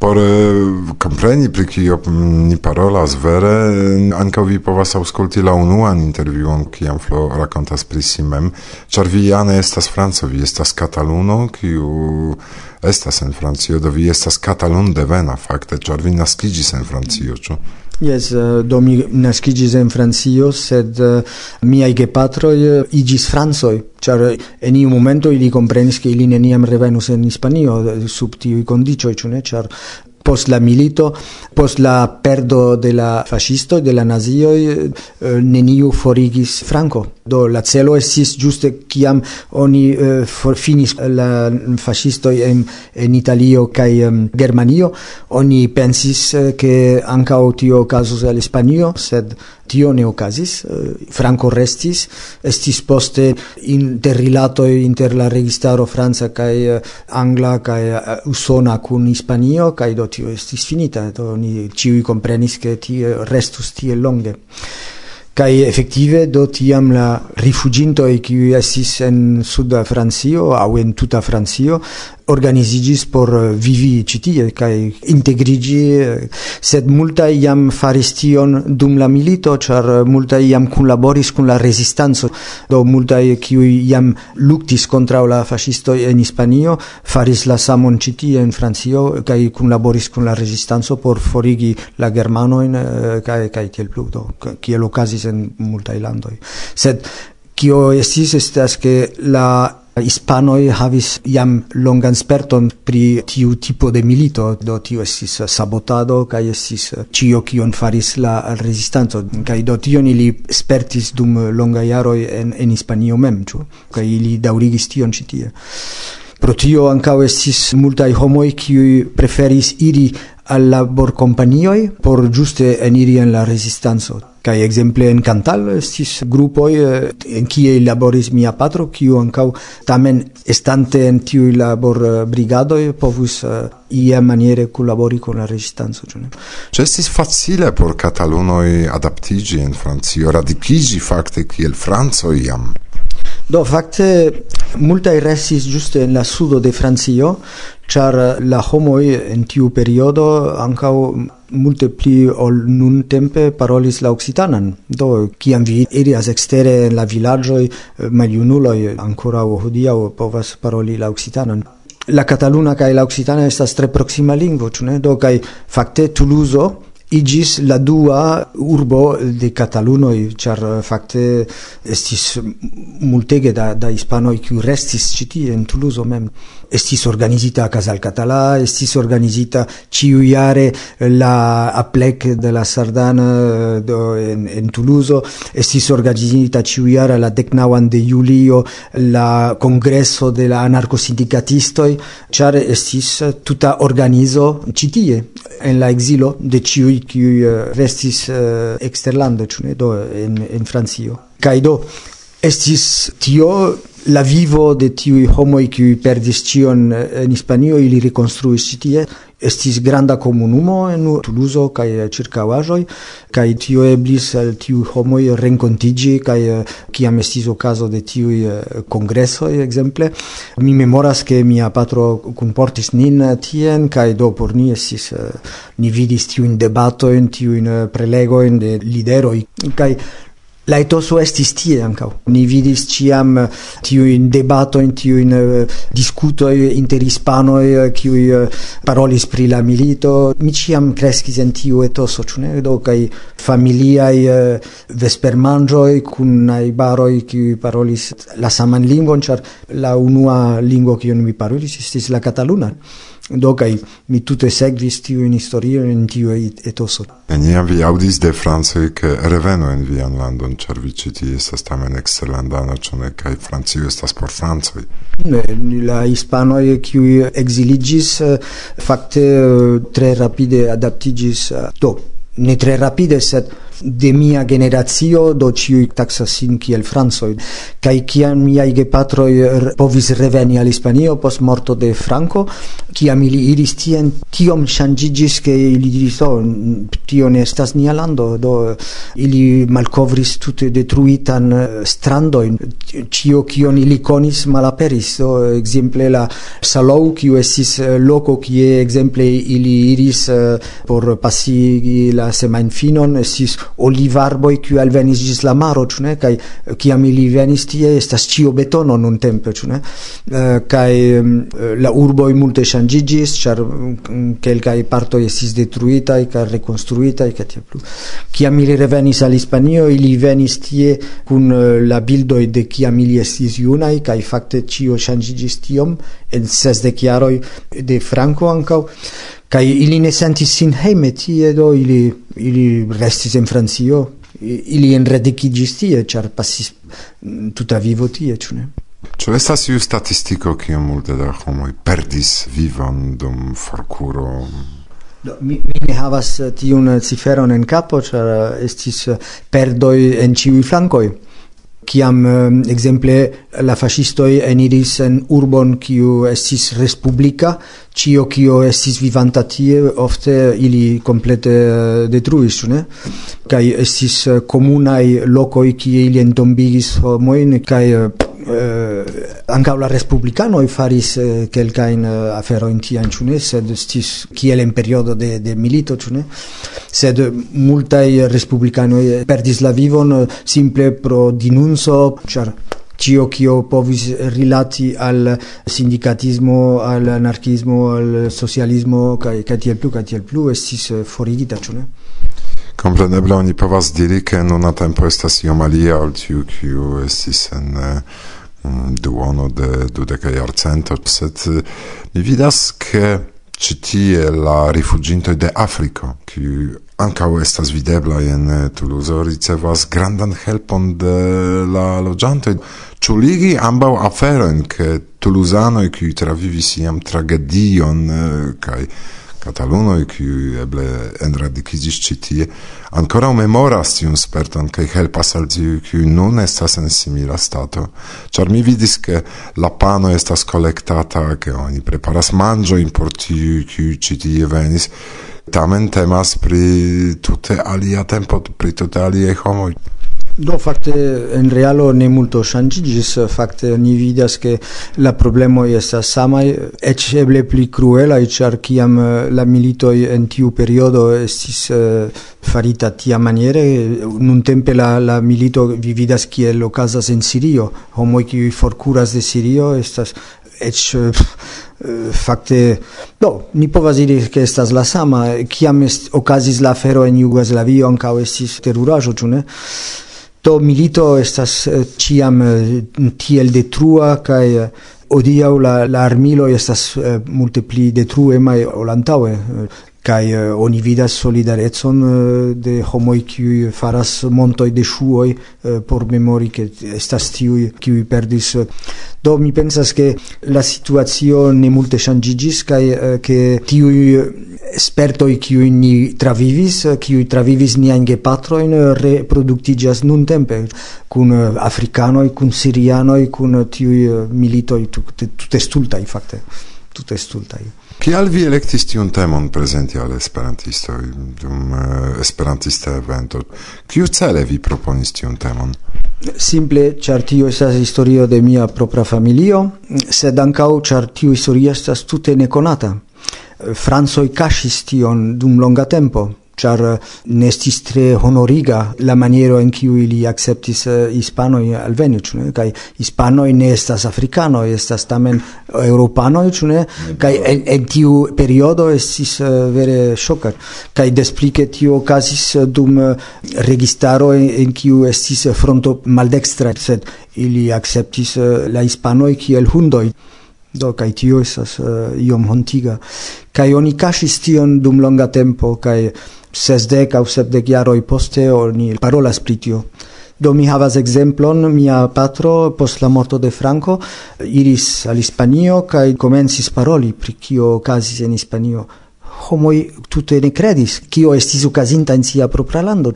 Por eh, compreni pri kio ni parolas vere, eh, ankaŭ vi povas aŭskulti la unuan intervjuon, kiam Flo rakontas pri si mem, ĉar vi ja ne estas franco, vi estas kataluno, kiu estas en Francio, do vi estas katalun devena fakte, ĉar vi naskiĝis en Francio, ĉu? Yes, uh, do mi nascigis en Francio, sed uh, miai gepatroi uh, igis francoj, char en iu momento ili comprenis che ili neniam revenus en Hispanio sub tiui condicioi, cune, char post la milito, post la perdo de la fascisto, de la nazioi, eh, neniu forigis Franco. Do la celo estis giuste ciam oni eh, forfinis la fascisto en, en Italio kai um, Germanio, oni pensis che eh, anca tio casus al Hispanio, sed tio ne okazis eh, Franco restis estis poste interrilato inter la registaro franca kaj eh, angla kaj eh, usona kun Hispanio kaj do tio estis finita do ni ĉiuj komprenis ke tie restus tie longe. Kai effettive do tiam la rifuginto e qui estis en suda francio au en tuta francio organizigis por uh, vivi ĉi tie integrigi uh, sed multa iam faris tion dum la milito char uh, multa iam kunlaboris kun la rezistanco. Do multa qui iam luktis contra la fascisto en Hispanio faris la samon ĉi tie en Francio kaj kunlaboris kun la rezistanco por forigi la germano in kai kai tiel plu do kiel okazis en multa landoj. Sed kio estis estas ke la hispanoi havis iam longan sperton pri tiu tipo de milito, do tio estis sabotado kai estis cio kion faris la resistanzo, kai do tion ili spertis dum longa jaroj en en Hispanio mem, ĉu kai ili daurigis tion citie. Pro tio ancao estis multai homoi qui preferis iri al laborkompanioj por giuste eniri en la resistanzo. Kai exemple en Cantal estis grupoj eh, en kie laboris mia patro, kiu ankaŭ tamen estante en tiuj laborbrigadoj povus eh, ia maniere collabori con la resistanza cioè estis facile por catalunoi adaptigi in francio radicigi fakte kiel franzo iam Do facte multa restis juste en la sudo de Francio, char la homoi en tiu periodo ankaŭ multe pli ol nun tempe parolis la occitanan. Do ciam vi irias extere en la vilaĝoj, ancora ankoraŭ o povas paroli la occitanan. La cataluna cae la occitana estas tre proxima lingvo, cune? Do cae facte Toulouse, igis la dua urbo de Catalunoj, char facte estis multege da, da hispanoi qui restis citi en Toulouse mem. Estis organizita Casal Català, estis organizita ciuiare la Aplec de la Sardana do, en, en Toulouse estis organizita ciuiare la decnauan de julio la congresso de la anarcosindicatistoi char estis tuta organizo citie en la exilo de ciui kiuj eh, restis uh, eh, exterlande ne do en en Francio. Kaj do estis tio la vivo de tiui homoi qui perdis cion eh, en Hispanio ili reconstruis ĉi tie. Estis granda komunumo en Tuluzo kaj eh, ĉirkaŭaĵoj kaj tio eblis al tiu homo renkontiĝi kaj eh, kiam estis okazo de tiu kongresoj ekzemple. Mi memoras ke mia patro kunportis nin tien kaj do por ni estis ni vidis tiujn debatojn prelego en de lideroj kaj La etoso estis tie ancau. Ni vidis ciam eh, tiu in debato in tiu in uh, eh, discuto inter hispanoj, eh, kiuj parolis pri la milito. Mi ciam crescis en tiu etoso, ĉu ne? Do kaj familiaj cun ai baroi, qui parolis la saman lingvon, char la unua lingua qui mi parolis estis la cataluna. Do kai mi tute segvis tiu in historio in tiu etoso. Neniam vi audis de francoj ke reveno en vian landon, ĉar vi ĉi tie estas tamen eksterlandano, ĉu ne kaj Francio estas por francoj. La hispanoj kiuj exiligis eh, fakte eh, tre rapide adaptiĝis eh, do ne tre rapide sed de mia generazio do ciui taxas sin kiel kai kaj kiam miaj gepatroj povis reveni al Hispanio post morto de Franco kiam ili iris tien tiom changigis ke ili diris oh, tio ne estas nia lando. Do ili malcovris tute detruitan strandojn. Ĉio kion ili conis malaperis. Do exemple la Salou kiu estis loco kie exemple ili iris por pasigi la semain finon estis olivarboi qui al venis gis la maro ĉu ne? Kaj kiam ili venis tie estas ĉio betono nuntempe ĉu ne? Eh, kaj eh, la urboj multe ŝanĝiĝis ĉar kelkaj mm, partoj estis detruitaj kaj rekonstruitaj kaj tiel plu. Kiam ili revenis al Hispanio ili venis tie kun eh, la bildoj de kiam ili estis junaj kaj fakte ĉio ŝanĝiĝis tiom en sesdek jaroj de Franco ankaŭ kai ili ne sentis sin hejme tie, do ili, ili restis en Francio, ili enradicigis tie, ĉar pasis mm, tuta vivo tie, ĉu ne? Ĉu estas iu statistiko kiam multe da homoj perdis vivon dum forkuro? Do, mi, mi ne havas eh, tiun eh, ciferon en capo, ĉar eh, estis perdoi en ciui flancoi kiam ehm, exemple la fascistoi eniris en urbon kiu estis respublika cio kio estis vivanta tie ofte ili komplete eh, detruis ne? Kaj estis eh, komunaj lokoj kie ili entombigis homojn kaj eh, eh, ankaŭ la e faris eh, kelkajn eh, afero in ĉu ne sed stis kiel en periodo de, de milito ĉu sed multai respublikanoj eh, perdis la vivon eh, simple pro dinunso char cio kio povis rilati al sindicatismo, al anarchismo, al socialismo, kaj, kaj tiel plu, kaj tiel plu, estis eh, forigita, ĉu ne? Kompreneble oni povas diri, che non a tempo estas iom alia al tiu, kiu estis en Mm, duono de dudeca iarcento, sed eh, mi vidas che citie la rifugintoi de Africo, qui ancau estas videbla in eh, Toulouse, ricevas grandan helpon de la logiantoi. Ciuligi ambau aferoin, che Toulousanoi, qui travivis iam tragedion, eh, kai catalunoi qui eble enradikigis citie, ancora memoras tiun sperton cae helpas al tiuj, qui nun estas en simila stato. Char mi vidis, che la pano estas collectata, che oni preparas manĝojn por tiuj, qui citie venis, tamen temas pri tutte alia tempo, pri tutte alie homoi. Do fakte en realo ne multo ŝanĝiĝis, fakte ni vidas ke la problemoj estas samaj, eĉ eble pli kruelaj, ĉar kiam eh, la militoj en tiu periodo estis uh, farita tiamaniere, nuntempe la la milito vi vidas kiel okazas en Sirio, homoj kiuj forkuras de Sirio estas eĉ eh, fakte do ni povas diri ke estas la sama. Kiam est, okazis la afero en Jugoslavio ankaŭ estis teruraĵo ĉu ne? Do milito estas eh, ciam eh, tiel detrua kaj eh, odiaŭ la, la armiloj estas multe pli detruemaj ol antaŭe kai uh, oni vidas solidarecon uh, de homoi kiuj faras montoi de shuoi uh, eh, por memori ke estas tiu qui perdis do mi pensas ke la situacio ne multe kai kaj ke tiuj esperto kiuj ni travivis qui travivis niajn reproduktigas nun tempe kun afrikanoj kun sirianoj kun tiuj militoj tute in fakte tute stulta Kial vi elektis tiun temon prezenti al esperantistoj dum uh, esperantista evento? Kiu cele vi proponis tiun temon? Simple, ĉar tio estas historio de mia propra familio, sed ankaŭ ĉar tiu historio estas tute nekonata. Francoj kaŝis tion dum longa tempo char eh, nestis tre honoriga la maniero in cui ili acceptis eh, hispanoi alveni, ĉu ne? Kaj hispanoi ne estas africanoi, estas tamen europanoi, ĉu ne? En, en tiu periodo estis eh, vere ŝoka. Kaj desplike tio okazis dum registaro en kiu estis fronto maldextra, sed ili acceptis la hispanoi kiel hundoi do kai tio esas uh, eh, iom hontiga. Kai oni kaŝis tion dum longa tempo kai sesdek aŭ sepdek jaroj poste oni parolas pri tio. Do mi havas exemplon, mia patro post la morto de Franco iris al Hispanio kaj komencis paroli pri kio okazis en Hispanio homoi tute ne credis kio estis okazinta in sia propra lando.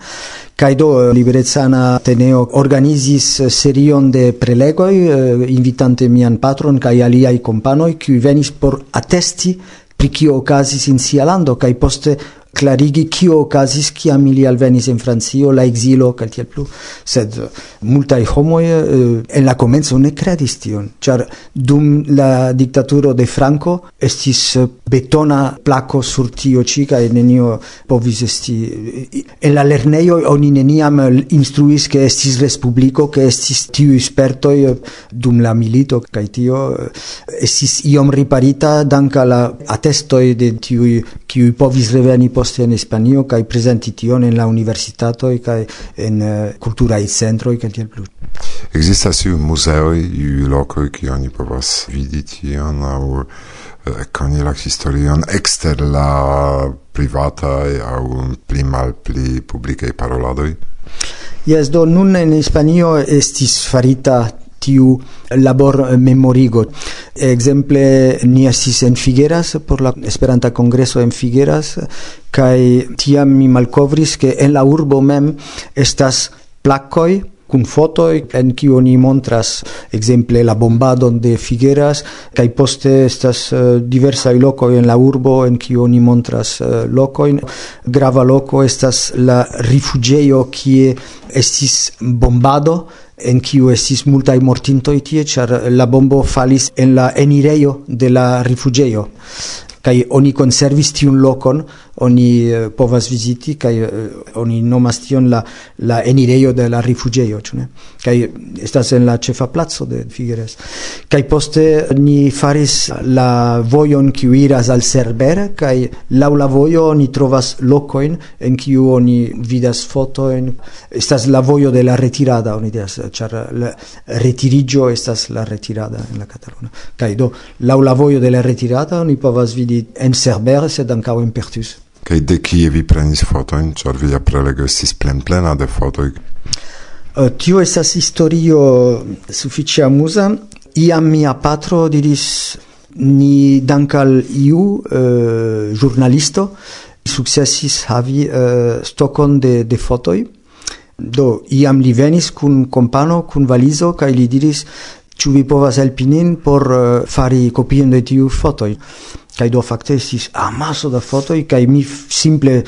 Kaj do eh, Liberezzana teneo organizis eh, serion de prelegoj eh, invitante mian patron kaj aliai companoi, qui venis por attesti pri kio ocasis in sia lando kaj poste clarigi kio okazis kiam ili alvenis en Francio, la exilo kaj tiel plu, sed uh, multaj homoj uh, en la komenco ne kredis tion, ĉar dum la diktaturo de Franco estis uh, betona plako sur tio ĉi kaj nenio povis esti en la lernejoj oni neniam instruis ke estis respubliko, ke estis tiuj spertoj dum la milito kaj tio estis iom riparita danka la atestoj de tiuj kiuj povis reveni post poste en Hispanio kaj prezenti tion en la universitatoj kaj en eh, kulturaj centroj kaj tiel plu. Ekzistas iu muzeoj, iu lokoj, kie oni povas vidi tion aŭ eh, koni la historion ekster la privataj aŭ pli malpli publikaj paroladoj? Jes, do nun en Hispanio estis farita tiu labor memorigo Exemple ni estis en Figueras por la Esperanta Congreso en Figueras kai tiam mi malkovris ke en la urbo mem estas plakoj kun fotoi en kiu oni montras exemple la bombadon de Figueras kaj poste estas uh, diversaj lokoj en la urbo en kiu oni montras uh, lokojn. Grava loko estas la rifuĝejo kie estis bombado en kiu estis multaj mortintoj tie, ĉar la bombo falis en la enirejo de la rifuĝejo kai oni konservis tiun lokon oni uh, povas viziti kai uh, oni nomas tion la la enirejo de la rifuĝejo ĉu ne? Kai estas en la ĉefa placo de Figueres. Kai poste ni faris la vojon kiu iras al Cerber kai laŭ la vojo oni trovas lokojn en kiu oni vidas fotojn. Estas la vojo de la retirada oni diras ĉar la retiriĝo estas la retirada en la kataluna. Kai do laŭ la vojo de la retirada oni povas vidi quindi en Cerber sed ancao en Pertus. Kai de kie vi prenis fotojn, ĉar via prelego estis plenplena de fotoj? Uh, tio estas historio sufiĉe amusa. Iam mia patro diris ni dankal iu uh, jurnalisto successis havi uh, stokon de, de fotoi Do iam li venis kun kompano, kun valizo kaj li diris ĉu vi povas helpi nin por uh, fari kopion de tiu fotoj kaj do fakte estis amaso da fotoj kaj mi simple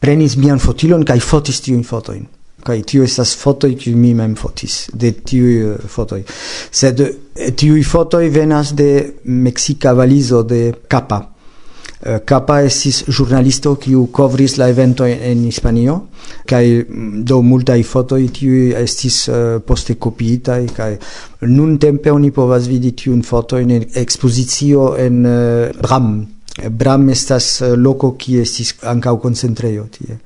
prenis mian fotilon kaj fotis tiujn fotojn. Kaj tio estas fotoj kiuj mi mem fotis de tiuj fotoj sed tiuj fotoj venas de meksika valizo de capa Eh, capa estis giornalisto kiu kovris la evento en Hispanio kaj mm, do multaj fotoj tiu estis eh, poste kopiitaj kaj nuntempe oni povas vidi tiun fotojn en ekspozicio en eh, Bram. Bram estas loko kie estis ankaŭ koncentrejo tie.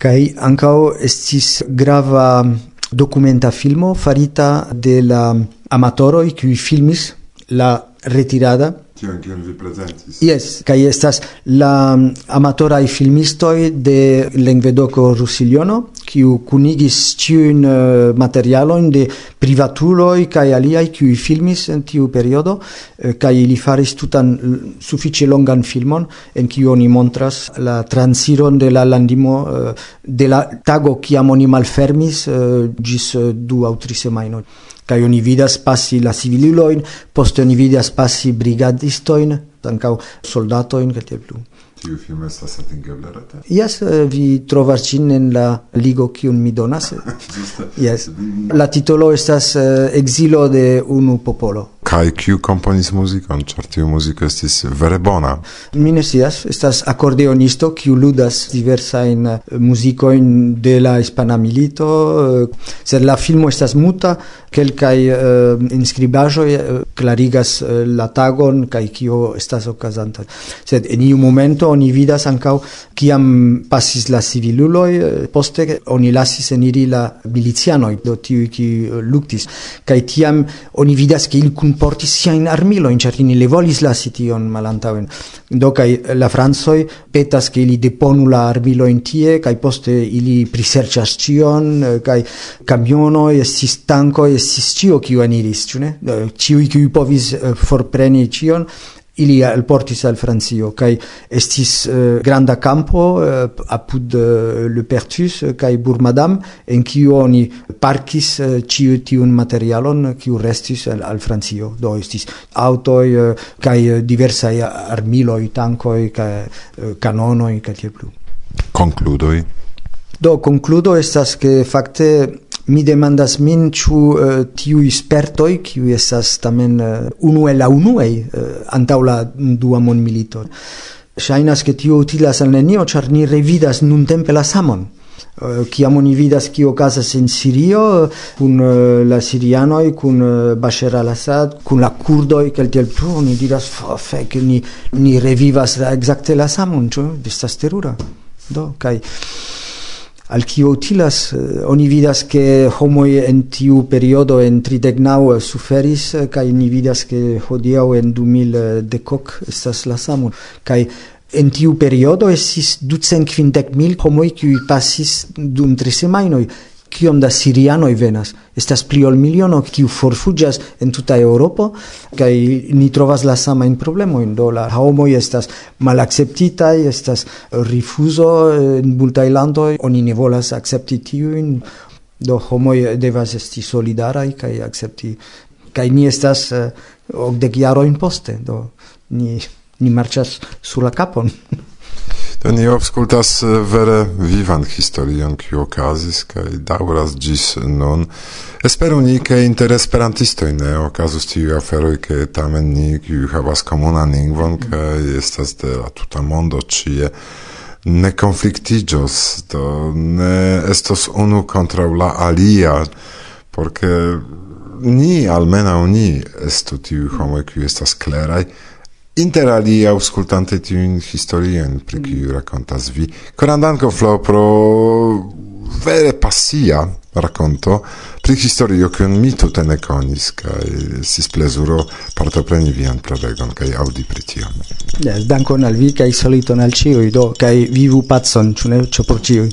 Kaj ankaŭ estis grava documenta filmo farita de la amatoroi qui filmis la retirada tion kion vi prezentis. Yes, kai estas la mm, amatoraj filmistoi de Lengvedoco Rusiliono, kiu kunigis tiun uh, materialon de privatuloi kai aliai kiu filmis en tiu periodo uh, kaj faris tutan sufiĉe longan filmon en kiu oni montras la transiron de la landimo uh, de la tago kiam oni malfermis ĝis du aŭ tri semajnoj kai oni vidas passi la civililoin poste oni vidas passi brigadistoin, ankaŭ soldatoin kaj tiel plu tiu filmo estas atingebla rete? Yes, eh, vi trovas ĝin en la ligo kiun mi donas. yes. La titolo estas eh, Exilo de unu popolo. Kaj kiu komponis muzikon, ĉar tiu muziko estis vere bona. Mi ne scias, estas akordeonisto kiu ludas diversajn eh, muzikojn de la hispana milito, sed la filmo estas muta, kelkaj uh, inscribaĵoj uh, klarigas uh, la tagon kaj kio estas okazanta. Sed en iu momento oni vidas ankaŭ kiam pasis la civiluloj eh, poste oni lasis eniri la milicianoj do tiuj kiuj eh, luktis kaj tiam oni vidas ke ili kunportis siajn armilojn ĉar ili volis lasi tion malantaŭen do kaj la francoj petas ke ili deponu la armilojn tie kaj poste ili priserĉas ĉion kaj eh, kamionoj estis tankoj estis ĉio kiu eniris ĉu ne? Ĉiuj kiuj povis forpreni ĉion ili alportis al Francio kai estis uh, granda campo uh, apud uh, Le Pertus kai Bourg-Madame en kiu oni parkis uh, ĉiu tiun materialon kiu restis al, al Francio. Do estis aŭtoj uh, kaj uh, diversaj armiloj tankoj kai uh, kanonoj kai tiel plu. Konkludoj do concludo estas ke facte mi demandas min ĉu uh, tiuj spertoj kiuj estas tamen uh, unu el la unuaj uh, antaŭ la dua mondmilito. Ŝajnas ke tio utilas al nenio ĉar ni revidas nuntempe la samon. Kiam oni vidas kio okazas en Sirio kun la sirianoj kun Bashar al-Assad kun la kurdoj kel tiel plu oni diras fek ni ni revivas la, ekzakte la samon ĉu estas terura? Do kaj al kio utilas eh, oni vidas ke homo en tiu periodo en 39 eh, suferis eh, kai ni vidas ke hodiau en 2000 2010 estas la samo kai En tiu periodo estis ducent kvindek mil homoj kiuj pasis dum tri semajnoj kiom da sirianoj venas. Estas pli ol miliono kiu forfuĝas en tuta Eŭropo kaj ni trovas la samajn problemojn. Do la homoj estas malakceptitaj, estas rifuzo en multaj landoj, oni ne volas akcepti tiujn. Do homoj devas esti solidaraj kaj akcepti kaj ni estas uh, okdek jarojn poste, do ni ni marĉas sur la kapon. Do ni obscultas vere vivan historion kiu okazis kaj daŭras ĝis nun. Esperu ni ke inter esperantistoj ne okazus tiuj aferoj ke tamen ni kiu havas komunan lingvon kaj estas de la tuta mondo ĉie ne konfliktiĝos, do ne estos unu contra la alia, porque ni, almena ni, estu tiuj homoj qui estas kleraj, Inter alie auscultante tiun historien pri mm. kiu rakontas vi, koran danko, Flo pro vere pasia racconto pri historio kiun mi tute ne konis kaj estis plezuro partopreni vian prelegon kaj aŭdi pri tio. Yes, dankon al vi kaj soliton al ĉiuj do kaj vivu pacon, ĉu ne, ĉu por ĉiuj.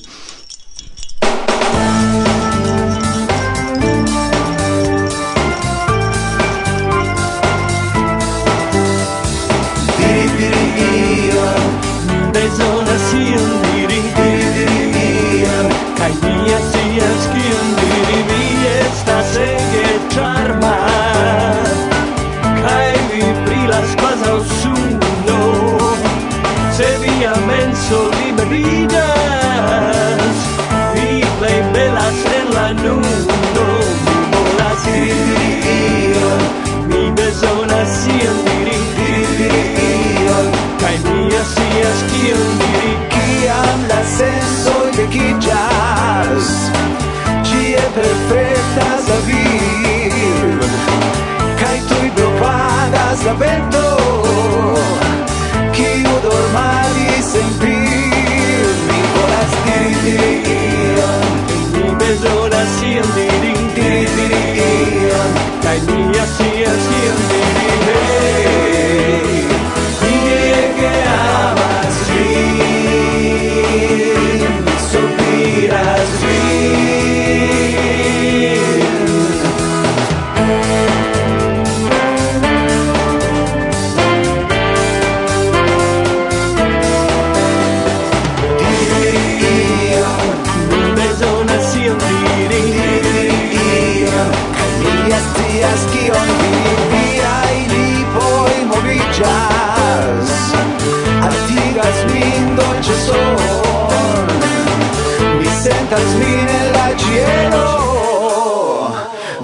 scias kion vi viaj lipoj moviĝas. Altigas min dolĉe son. Mi sentas min en la ĉielo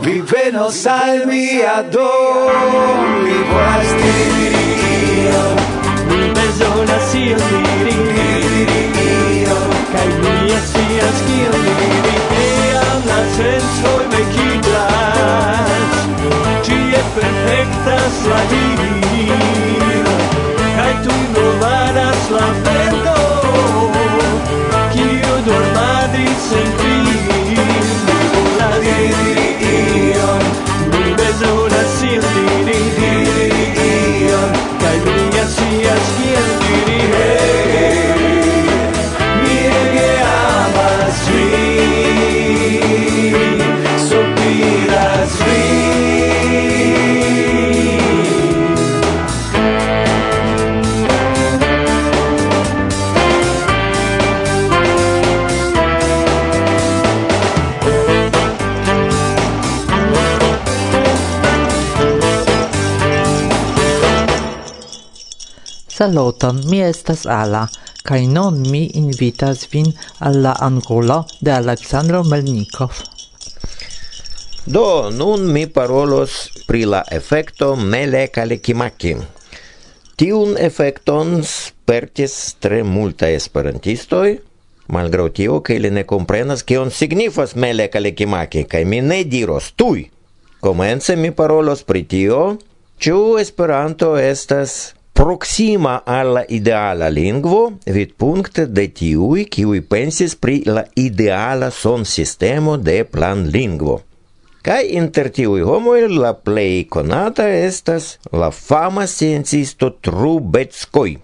Vi venos al mia dom Mi volas diri ion Mi bezonas ion diri. Diri ion Kaj mi scias kion vi Tiam la sensoj vekis perfectas la divina, cae tu novaras la verdad. Saluton, mi estas Ala, kaj nun mi invitas vin al la angulo de Aleksandro Melnikov. Do, nun mi parolos pri la efekto mele kalikimaki. Tiun efekton spertis tre multa esperantistoj, malgraŭ tio, ke ili ne komprenas kion signifas mele kalikimaki, kaj mi ne diros tuj. Komence mi parolos pri tio, ĉu Esperanto estas proxima alla ideala lingvo vid puncte de tiui kiui pensis pri la ideala son sistemo de plan lingvo. Kai inter tiui homoi la plei conata estas la fama sciencisto Trubetskoi.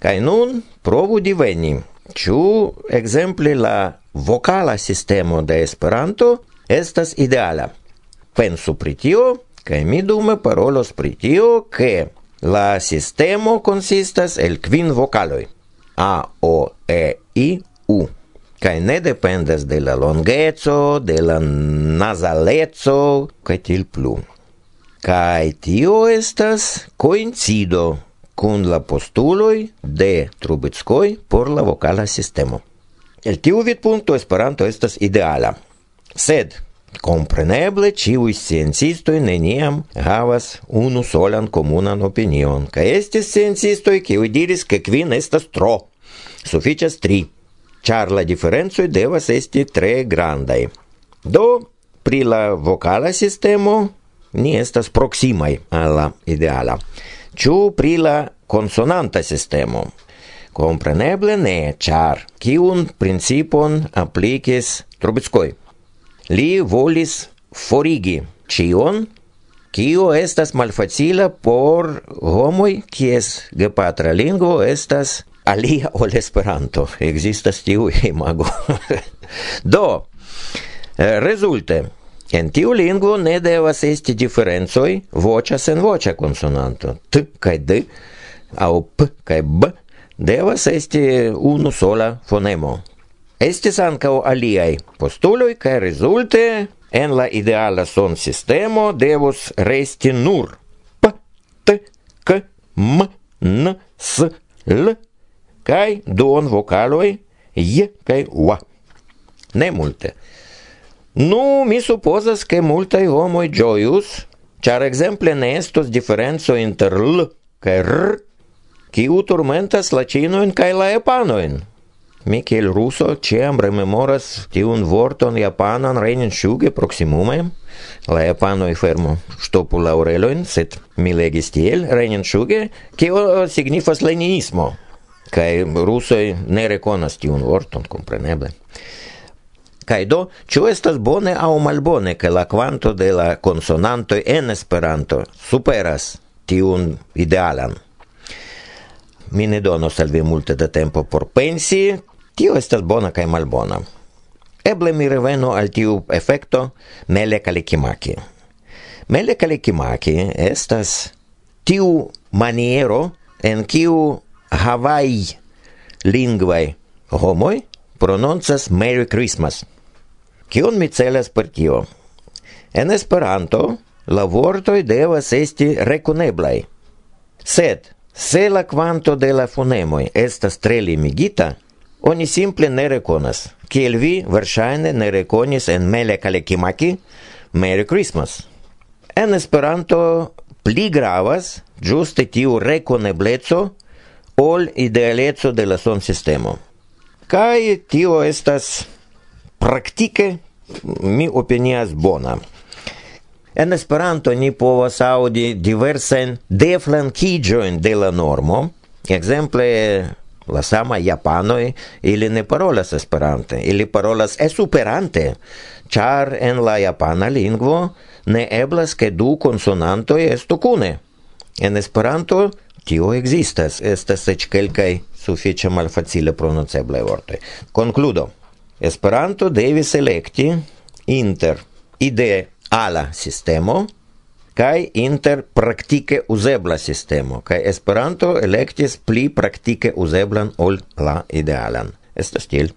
Kai nun provu diveni. Ĉu ekzemple la vokala sistemo de Esperanto estas ideala? Pensu pri tio, kai mi dume parolos pri tio, ke La sistemo consistas el kvin vocaloi A, O, E, I, U Kaj ne dependas de la longeco, de la nasaleco, kaj til plu. Kaj tio estas coincido kun la postuloj de Trubickoj por la vokala sistemo. El tiu vidpunkto Esperanto estas ideala. Sed Compreneble ciui sciencistoi neniam havas unu solan comunan opinion, ca estis sciencistoi ciui diris che quin estas tro, suficias tri, char la differenzoi devas esti tre grandai. Do, pri la vocala sistemo ni estas proximai alla ideala. Ciu pri la consonanta sistemo? Compreneble ne, char kiun principon aplicis Trubetskoi. Li volis forigi cion, Kio estas malfacila por homoj, kies gepatra lingvo estas alia ol Esperanto. Existas tiu imago. Do, eh, rezulte, en tiu lingvo ne devas esti diferencoj voĉa sen voĉa konsonanto. T kaj D aŭ P kaj B devas esti unu sola fonemo. Estis ancao aliai postuloi kaj resulte en la ideala son sistemo devus resti nur p t k m n s l kaj duon vocaloi j kaj u. Ne multe. Nu, mi supposas che multai homoi gioius, char exemple ne estos differenzo inter l kaj r, qui turmentas la cinoin kaj la epanoin. Mi kiel ruso ĉiam rememoras tiun vorton japanan renin ŝuge proksimume. La japanoj fermo ŝtopu la orelojn, sed mi legis tiel renin ŝuge, kio signifas leninismo. Kaj rusoj ne rekonas tiun vorton, kompreneble. Kaj do, ĉu estas bone aŭ malbone, ke la kvanto de la konsonantoj en Esperanto superas tiun idealan? Mi ne donos al vi multe da tempo por pensi, Tio estas bona kaj malbona. Eble mi reveno al tiu efekto mele kalikimaki. Mele kalikimaki estas tiu maniero en kiu Hawaii lingvai homoj prononcas Merry Christmas. Kion mi celas per tio? En Esperanto la vortoj devas esti rekoneblaj. Sed se la kvanto de la fonemoj estas tre limigita, oni simple ne rekonas, kiel vi verŝajne ne rekonis en Mele Kalekimaki Merry Christmas. En Esperanto pli gravas ĝuste tiu rekonebleco ol idealeco de la sistemo. Kaj tio estas praktike mi opinias bona. En Esperanto ni povas aŭdi diversajn deflankiĝojn de la normo, ekzemple La sama japanoi ili ne parolas Esperante, ili parolas Esperante, char en la japana lingvo ne eblas ke du konsonantoj estu kune. En Esperanto tio ekzistas, estas eĉ kelkaj sufiĉe malfacile pronoceblaj vortoj. Konkludo: Esperanto devis elekti inter ide ala sistemo kai inter praktike uzebla sistemo. Kai Esperanto elektis pli praktike uzeblan ol la idealan. Estas stil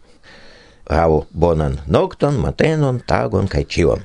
havu bonan nokton matenon tagon kai ĉion.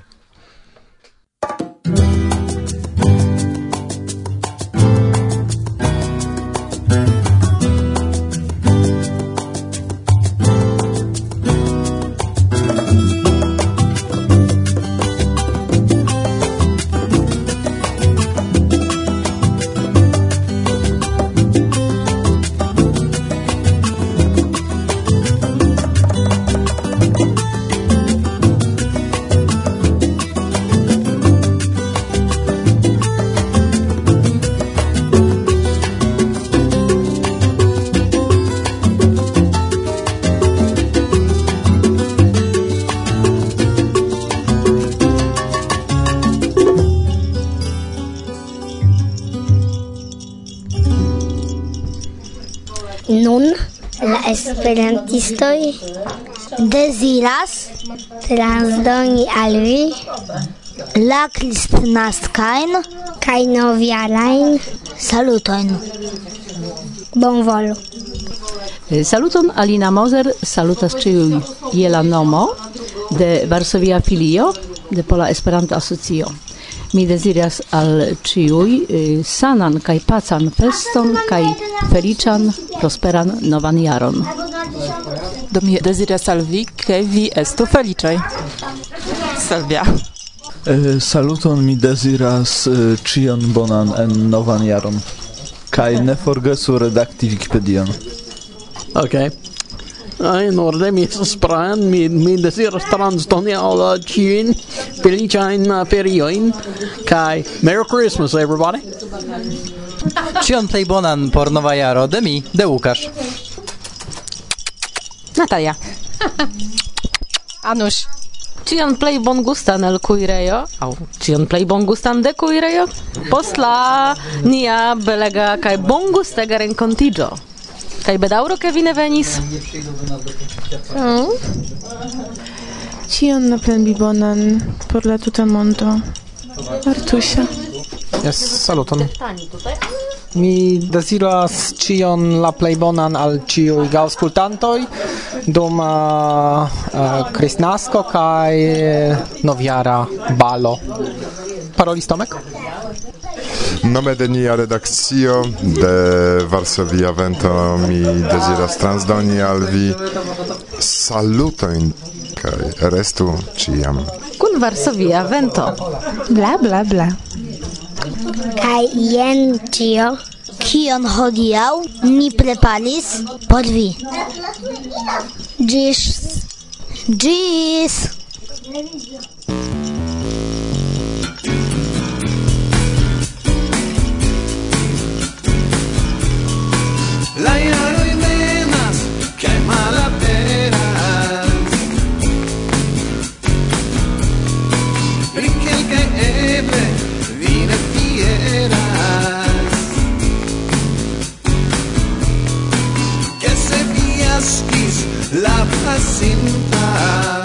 esperantistoj deziras transdoni al vi la kristnaskajn kaj novjarajn salutojn. Bonvolu. Eh, saluton Alina Moser, salutas ĉiuj je la nomo de Varsovia filio de Pola Esperanto Asocio. Mi deziras al ĉiuj eh, sanan kaj pacan feston kaj feliĉan prosperan novan jaron do mi deziras al vi, ke vi estu feliĉaj salvia Eh, saluton mi deziras eh, bonan en novan jaron. Kaj ne forgesu redakti Wikipedion. Okay. Ai, in orde mi estas pran, mi, mi desiras transdoni al eh, uh, ciuin feliciain uh, eh, ferioin, kai Merry Christmas, everybody! Cion plej bonan por nova jaro de mi, de Łukasz. Natalia. Anusz. Cion plej bongustan el kuirejo, on cion plej bongustan de kuirejo, post la nia belega kaj bongustega renkontiĝo. Kaj bedaŭro ke vi ne venis? Mm. Cion la plenbi bonan por la tuta mondo. Artusia. Yes, saluton. Tutaj. Mi deziras cion la plej bonan al ĉiuj gaŭskultantoj dum kristnasko uh, uh, kaj uh, novjara balo. Parolis Tomek? Nome de nia redakcio de Varsovia Vento mi deziras transdoni al vi salutojn kaj restu ĉiam. Kun Varsovia Vento. Bla bla bla. Kaj jen tio, kion hodiaŭ ni preparis por vi. Ĝis! Ĝis! la pasinta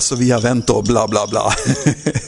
så vi har vänt och bla bla bla.